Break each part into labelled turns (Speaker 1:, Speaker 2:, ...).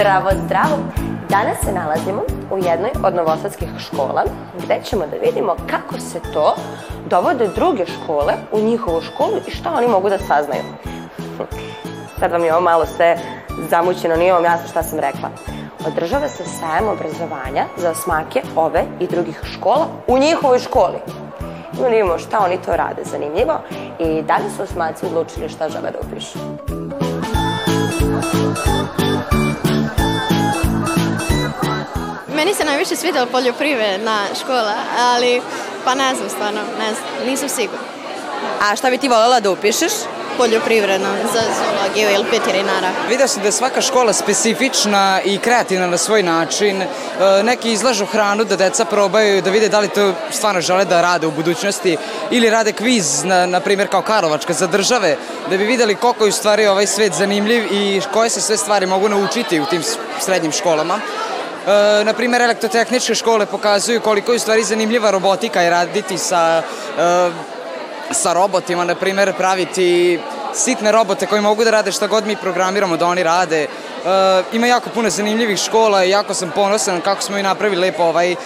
Speaker 1: Zdravo, zdravo! Danas se nalazimo u jednoj od novosadskih škola gde ćemo da vidimo kako se to dovode druge škole u njihovu školu i šta oni mogu da saznaju. Sad vam je ovo malo sve zamućeno, nije vam jasno šta sam rekla. Održava se sajem obrazovanja za osmake ove i drugih škola u njihovoj školi. Ima da vidimo šta oni to rade, zanimljivo. I da li su osmaci odlučili šta žele da upišu?
Speaker 2: Meni se najviše svidjela poljoprivredna škola, ali pa ne znam stvarno, ne znam, nisam sigurna.
Speaker 1: A šta bi ti voljela da upišeš?
Speaker 2: Poljoprivredna za zoologiju ili veterinara.
Speaker 3: Vidio sam da je svaka škola specifična i kreativna na svoj način. E, Neki izlažu hranu da deca probaju da vide da li to stvarno žele da rade u budućnosti ili rade kviz, na, na primjer kao Karlovačka za države, da bi videli koliko je u stvari ovaj svet zanimljiv i koje se sve stvari mogu naučiti u tim srednjim školama. E, na primjer, elektrotehničke škole pokazuju koliko je u stvari zanimljiva robotika i raditi sa e, sa robotima, na primjer, praviti sitne robote koji mogu da rade šta god mi programiramo da oni rade. E, ima jako puno zanimljivih škola i jako sam ponosan kako smo i napravili lepo ovaj e,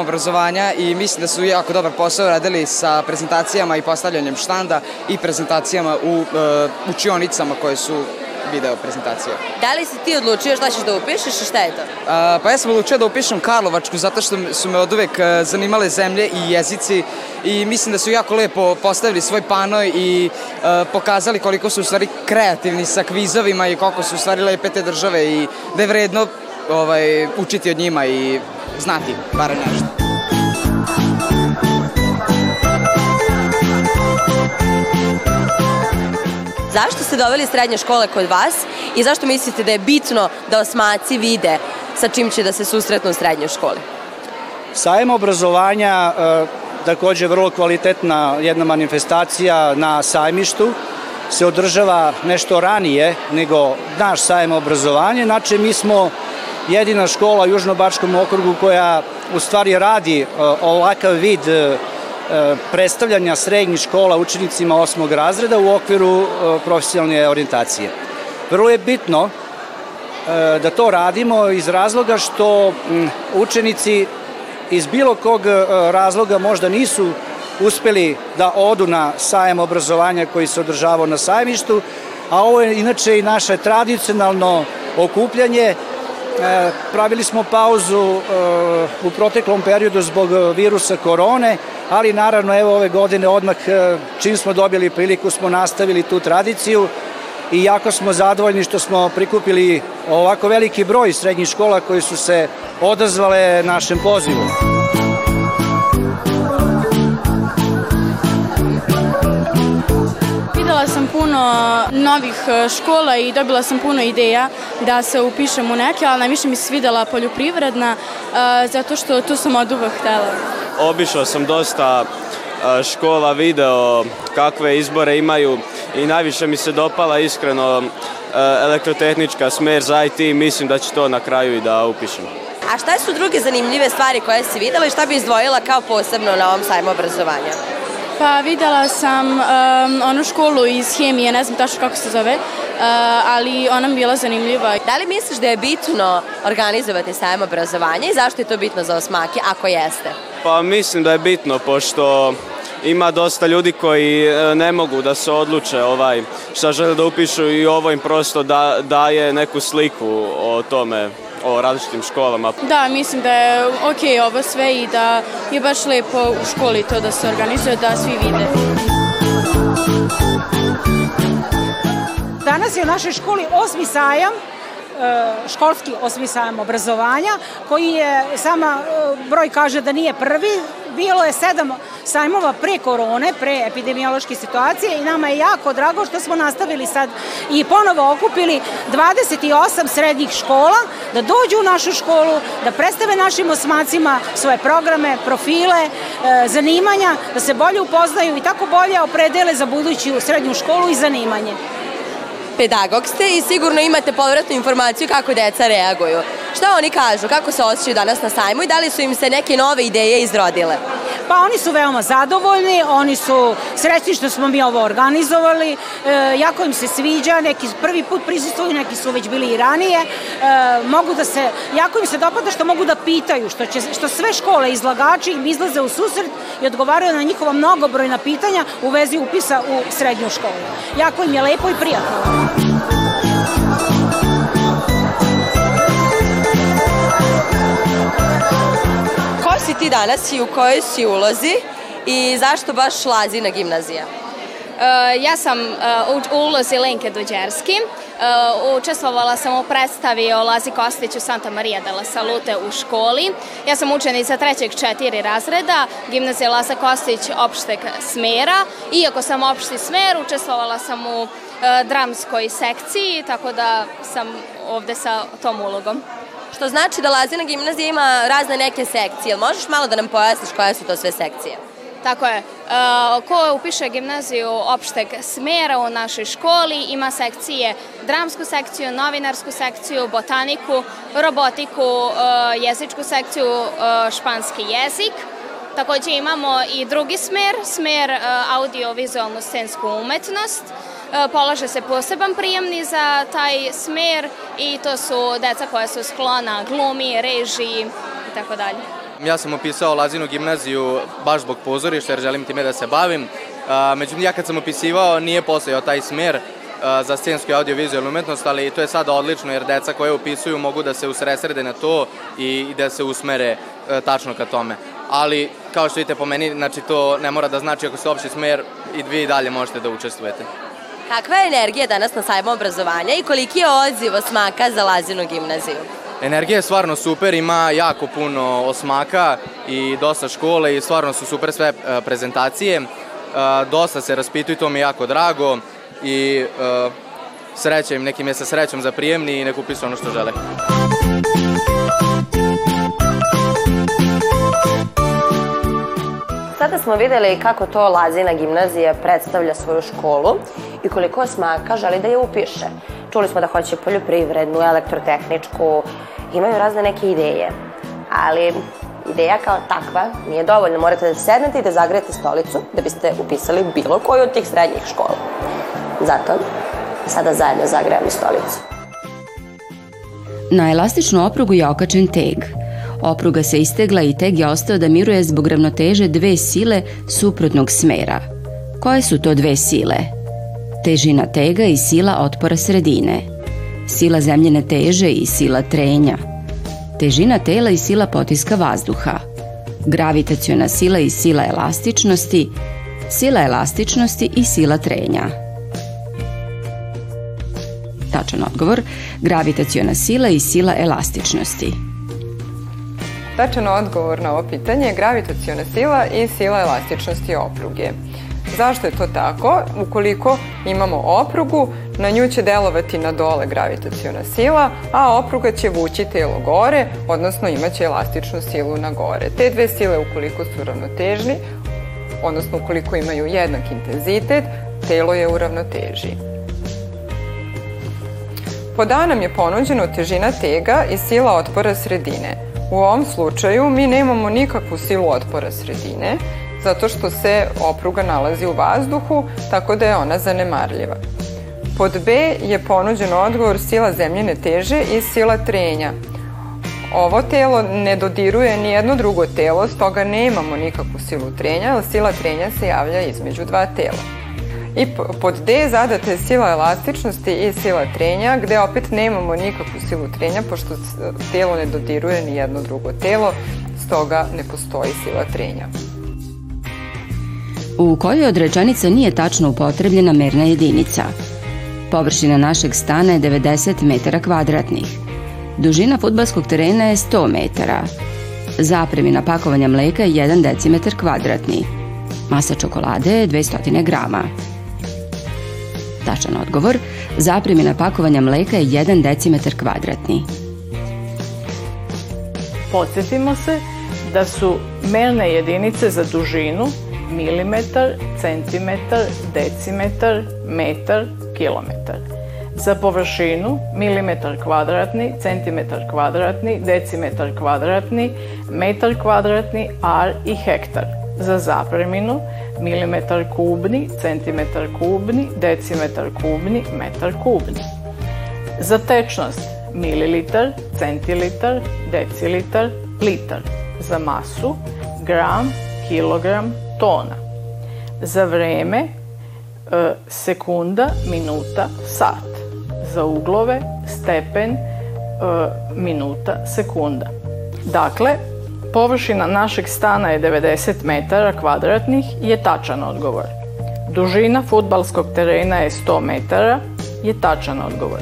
Speaker 3: obrazovanja i mislim da su jako dobar posao radili sa prezentacijama i postavljanjem štanda i prezentacijama u e, učionicama koje su video prezentacije.
Speaker 1: Da li si ti odlučio šta ćeš da upišeš i šta je to?
Speaker 3: A, pa ja sam odlučio da upišem Karlovačku zato što su me od uvek e, zanimale zemlje i jezici i mislim da su jako lepo postavili svoj panoj i e, pokazali koliko su u stvari kreativni sa kvizovima i koliko su u stvari lepe te države i da je vredno ovaj, učiti od njima i znati bar nešto.
Speaker 1: Zašto ste doveli srednje škole kod vas i zašto mislite da je bitno da osmaci vide sa čim će da se susretnu u srednjoj školi?
Speaker 4: Sajem obrazovanja e, takođe vrlo kvalitetna jedna manifestacija na sajmištu se održava nešto ranije nego naš sajem obrazovanja. Znači, mi smo jedina škola u Južnobačkom okrugu koja u stvari radi e, ovakav vid e, predstavljanja srednjih škola učenicima osmog razreda u okviru e, profesionalne orijentacije. Vrlo je bitno e, da to radimo iz razloga što učenici iz bilo kog e, razloga možda nisu uspeli da odu na sajem obrazovanja koji se održavao na sajmištu, a ovo je inače i naše tradicionalno okupljanje. E, pravili smo pauzu e, u proteklom periodu zbog virusa korone, ali naravno evo ove godine odmah e, čim smo dobili priliku smo nastavili tu tradiciju i jako smo zadovoljni što smo prikupili ovako veliki broj srednjih škola koji su se odazvale našem pozivu.
Speaker 2: Videla sam puno novih škola i dobila sam puno ideja da se upišem u neke, ali najviše mi se svidela poljoprivredna, e, zato što tu sam od uvek htela.
Speaker 5: Obišao sam dosta e, škola, video kakve izbore imaju i najviše mi se dopala iskreno e, elektrotehnička smer za IT i mislim da će to na kraju i da upišem.
Speaker 1: A šta su druge zanimljive stvari koje si videla i šta bi izdvojila kao posebno na ovom sajmu obrazovanja?
Speaker 2: Pa videla sam um, onu školu iz hemije, ne znam tačno kako se zove, uh, ali ona mi bila zanimljiva.
Speaker 1: Da li misliš da je bitno organizovati sajem obrazovanja i zašto je to bitno za osmake, ako jeste?
Speaker 5: Pa mislim da je bitno pošto ima dosta ljudi koji e, ne mogu da se odluče ovaj šta žele da upišu i ovo im prosto da, daje neku sliku o tome, o različitim školama.
Speaker 2: Da, mislim da je ok ovo sve i da je baš lepo u školi to da se organizuje, da svi vide.
Speaker 6: Danas je u našoj školi osmi sajam e, školski osmi sajam obrazovanja, koji je, sama e, broj kaže da nije prvi, bilo je sedam sajmova pre korone, pre epidemiološke situacije i nama je jako drago što smo nastavili sad i ponovo okupili 28 srednjih škola da dođu u našu školu, da predstave našim osmacima svoje programe, profile, e, zanimanja, da se bolje upoznaju i tako bolje opredele za buduću srednju školu i zanimanje
Speaker 1: pedagog ste i sigurno imate povratnu informaciju kako deca reaguju. Šta oni kažu, kako se osjećaju danas na sajmu i da li su im se neke nove ideje izrodile?
Speaker 6: Pa oni su veoma zadovoljni, oni su srećni što smo mi ovo organizovali, e, jako im se sviđa, neki prvi put prisustuju, neki su već bili i ranije, e, mogu da se, jako im se dopada što mogu da pitaju, što, će, što sve škole izlagači im izlaze u susret i odgovaraju na njihova mnogobrojna pitanja u vezi upisa u srednju školu. Jako im je lepo i prijatno.
Speaker 1: Si ti danas i u kojoj si ulozi i zašto baš Lazina gimnazija?
Speaker 7: Uh, ja sam uh, u ulozi Lenke Duđerski. Uh, učestvovala sam u predstavi o Lazi Kostiću Santa Maria de la Salute u školi. Ja sam učenica trećeg četiri razreda, gimnazija Laza Kostić opšteg smera. Iako sam opšti smer, učestvovala sam u dramskoj sekciji, tako da sam ovde sa tom ulogom.
Speaker 1: Što znači da Lazina gimnazija ima razne neke sekcije. Možeš malo da nam pojasniš koje su to sve sekcije?
Speaker 7: Tako je. E, ko upiše gimnaziju opšteg smera u našoj školi ima sekcije, dramsku sekciju, novinarsku sekciju, botaniku, robotiku, e, jezičku sekciju, e, španski jezik. Takođe imamo i drugi smer, smer audio-vizualnu scensku umetnost, polaže se poseban prijemni za taj smer i to su deca koja su sklona glumi, režiji i tako dalje.
Speaker 8: Ja sam upisao Lazinu gimnaziju baš zbog pozorišta jer želim time da se bavim. Međutim, ja kad sam upisivao nije postojao taj smer za scensku i audiovizualnu umetnost, ali to je sada odlično jer deca koje upisuju mogu da se usresrede na to i da se usmere e, tačno ka tome. Ali, kao što vidite po meni, znači to ne mora da znači ako se opći smer i vi dalje možete da učestvujete.
Speaker 1: Kakva je energija danas na sajmu obrazovanja i koliki je odziv osmaka za Lazinu gimnaziju?
Speaker 8: Energija je stvarno super, ima jako puno osmaka i dosta škole i stvarno su super sve e, prezentacije. E, dosta se raspituju, to mi je jako drago i e, sreća im, nekim je sa srećom za prijemni i nek upisu ono što žele.
Speaker 1: Sada smo videli kako to Lazina gimnazija predstavlja svoju školu i koliko smaka želi da je upiše. Čuli smo da hoće poljoprivrednu, elektrotehničku, imaju razne neke ideje. Ali ideja kao takva nije dovoljna. Morate da sednete i da zagrejete stolicu da biste upisali bilo koju od tih srednjih škola. Zato sada zajedno zagrejamo stolicu.
Speaker 9: Na elastičnu oprugu je okačen teg – Opruga se istegla i teg je ostao da miruje zbog ravnoteže dve sile suprotnog smera. Koje su to dve sile? Težina tega i sila otpora sredine. Sila zemljene teže i sila trenja. Težina tela i sila potiska vazduha. Gravitaciona sila i sila elastičnosti. Sila elastičnosti i sila trenja. Tačan odgovor, gravitaciona sila i sila elastičnosti.
Speaker 10: Tačan odgovor na ovo pitanje je gravitacijona sila i sila elastičnosti opruge. Zašto je to tako? Ukoliko imamo oprugu, na nju će delovati na dole gravitacijona sila, a opruga će vući telo gore, odnosno imaće elastičnu silu na gore. Te dve sile ukoliko su ravnotežni, odnosno ukoliko imaju jednak intenzitet, telo je u ravnoteži. Pod A nam je ponuđeno težina tega i sila otpora sredine. U ovom slučaju mi nemamo nikakvu silu otpora sredine, zato što se opruga nalazi u vazduhu, tako da je ona zanemarljiva. Pod B je ponuđen odgovor sila zemljene teže i sila trenja. Ovo telo ne dodiruje ni jedno drugo telo, stoga nemamo nikakvu silu trenja, ali sila trenja se javlja između dva tela. I pod D zadate sila elastičnosti i sila trenja, gde opet nemamo nikakvu silu trenja, pošto telo ne dodiruje ni jedno drugo telo, stoga ne postoji sila trenja.
Speaker 9: U kojoj od rečenica nije tačno upotrebljena merna jedinica? Površina našeg stana je 90 metara kvadratnih. Dužina futbalskog terena je 100 metara. Zapremina pakovanja mleka je 1 decimetar kvadratni. Masa čokolade je 200 grama. Tačan odgovor. Zapremina pakovanja mleka je 1 decimetar kvadratni.
Speaker 4: Podsjetimo se da su merne jedinice za dužinu milimetar, centimetar, decimetar, metar, kilometar. Za površinu milimetar kvadratni, centimetar kvadratni, decimetar kvadratni, metar kvadratni, ar i hektar. Za zapreminu milimetar kubni, centimetar kubni, decimetar kubni, metar kubni. Za tečnost mililitar, centilitar, decilitar, litar. Za masu gram, kilogram, tona. Za vreme e, sekunda, minuta, sat. Za uglove stepen, e, minuta, sekunda. Dakle, površina našeg stana je 90 metara kvadratnih je tačan odgovor. Dužina futbalskog terena je 100 metara je tačan odgovor.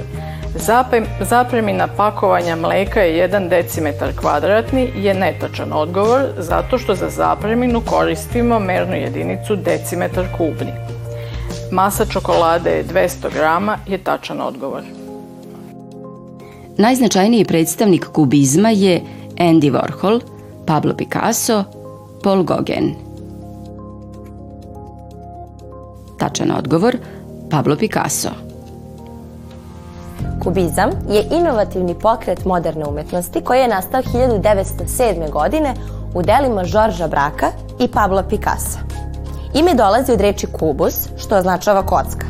Speaker 4: Zapremina pakovanja mleka je 1 decimetar kvadratni je netačan odgovor zato što za zapreminu koristimo mernu jedinicu decimetar kubni. Masa čokolade je 200 grama je tačan odgovor.
Speaker 9: Najznačajniji predstavnik kubizma je Andy Warhol, Pablo Picasso, Paul Gauguin. Tačan odgovor Pablo Picasso.
Speaker 1: Kubizam je inovativni pokret moderne umetnosti koji je nastao 1907. godine u delima Žorža Braka i Pablo Picasso. Ime dolazi od reči kubus, što označava kocka.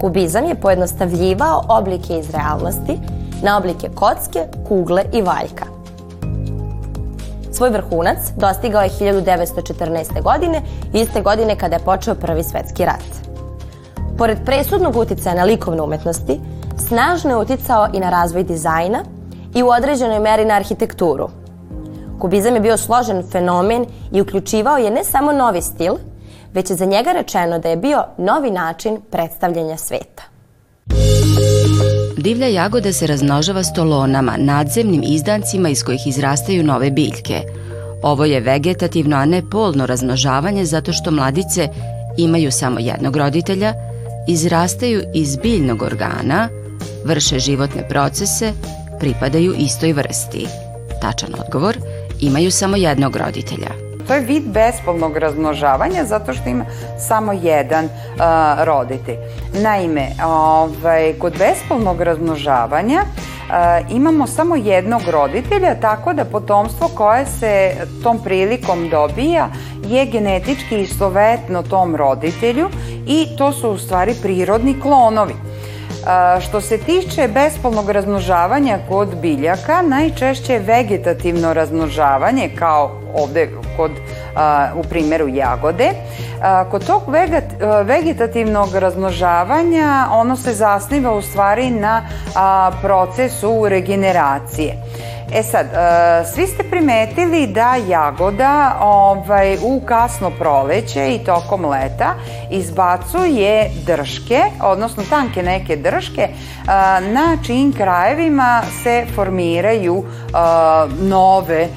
Speaker 1: Kubizam je pojednostavljivao oblike iz realnosti na oblike kocke, kugle i valjka. Svoj vrhunac dostigao je 1914. godine, iste godine kada je počeo Prvi svetski rat. Pored presudnog uticaja na likovne umetnosti, snažno je uticao i na razvoj dizajna i u određenoj meri na arhitekturu. Kubizam je bio složen fenomen i uključivao je ne samo novi stil, već je za njega rečeno da je bio novi način predstavljanja sveta.
Speaker 9: Divlja jagoda se razmnožava stolonama, nadzemnim izdancima iz kojih izrastaju nove biljke. Ovo je vegetativno, a ne polno razmnožavanje zato što mladice imaju samo jednog roditelja, izrastaju iz biljnog organa, vrše životne procese, pripadaju istoj vrsti. Tačan odgovor, imaju samo jednog roditelja.
Speaker 11: To je vid bespolnog razmnožavanja zato što ima samo jedan uh, roditelj. Naime, ovaj, kod bespolnog razmnožavanja uh, imamo samo jednog roditelja, tako da potomstvo koje se tom prilikom dobija je genetički istovetno tom roditelju i to su u stvari prirodni klonovi. Što se tiče bespolnog razmnožavanja kod biljaka, najčešće je vegetativno razmnožavanje, kao ovde kod, u primjeru jagode. Kod tog vegetativnog razmnožavanja ono se zasniva u stvari na procesu regeneracije. E sad, svi ste primetili da jagoda ovaj, u kasno proleće i tokom leta izbacuje drške, odnosno tanke neke drške, e, na čijim krajevima se formiraju nove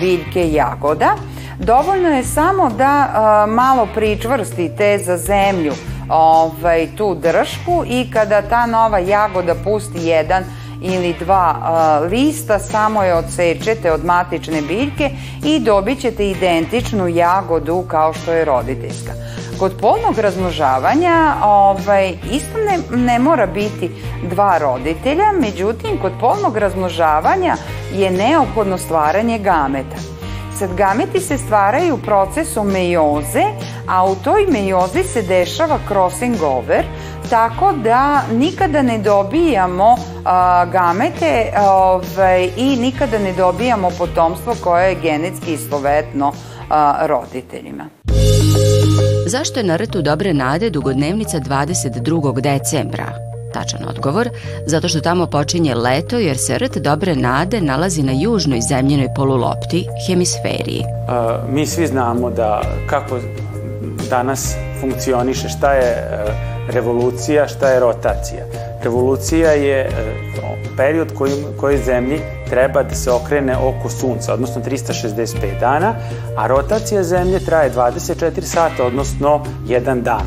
Speaker 11: biljke jagoda. Dovoljno je samo da malo pričvrstite za zemlju ovaj, tu dršku i kada ta nova jagoda pusti jedan ili dva a, lista, samo je odsečete od matične biljke i dobit ćete identičnu jagodu kao što je roditeljska. Kod polnog razmnožavanja ovaj, isto ne, ne mora biti dva roditelja, međutim kod polnog razmnožavanja je neophodno stvaranje gameta. Sad gameti se stvaraju procesom mejoze, a u toj mejozi se dešava crossing over, tako da nikada ne dobijamo a, gamete ovaj, i nikada ne dobijamo potomstvo koje je genetski istovetno a, roditeljima.
Speaker 9: Zašto je na rtu Dobre nade dugodnevnica 22. decembra? Tačan odgovor, zato što tamo počinje leto jer se rt Dobre nade nalazi na južnoj zemljenoj polulopti, hemisferiji.
Speaker 12: A, mi svi znamo da kako danas funkcioniše, šta je revolucija, šta je rotacija. Revolucija je period koji, koji zemlji treba da se okrene oko sunca, odnosno 365 dana, a rotacija zemlje traje 24 sata, odnosno jedan dan.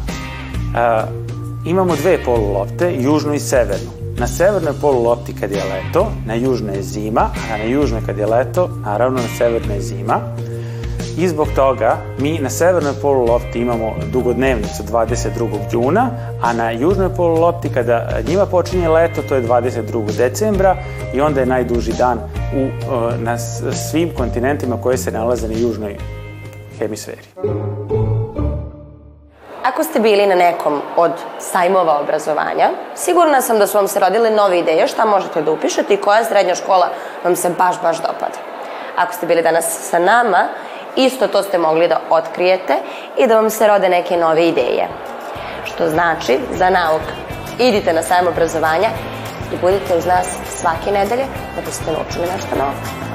Speaker 12: E, imamo dve polulopte, južnu i severnu. Na severnoj polulopti kad je leto, na južnoj je zima, a na južnoj kad je leto, naravno na severnoj je zima. I zbog toga mi na severnoj polulopti imamo dugodnevnicu 22. juna, a na južnoj polulopti kada njima počinje leto, to je 22. decembra i onda je najduži dan u, na svim kontinentima koji se nalaze na južnoj hemisferi.
Speaker 1: Ako ste bili na nekom od sajmova obrazovanja, sigurna sam da su vam se rodile nove ideje šta možete da upišete i koja srednja škola vam se baš, baš dopada. Ako ste bili danas sa nama, isto to ste mogli da otkrijete i da vam se rode neke nove ideje. Što znači, za nauk, idite na sajam obrazovanja i budite uz nas svake nedelje da biste naučili nešto novo.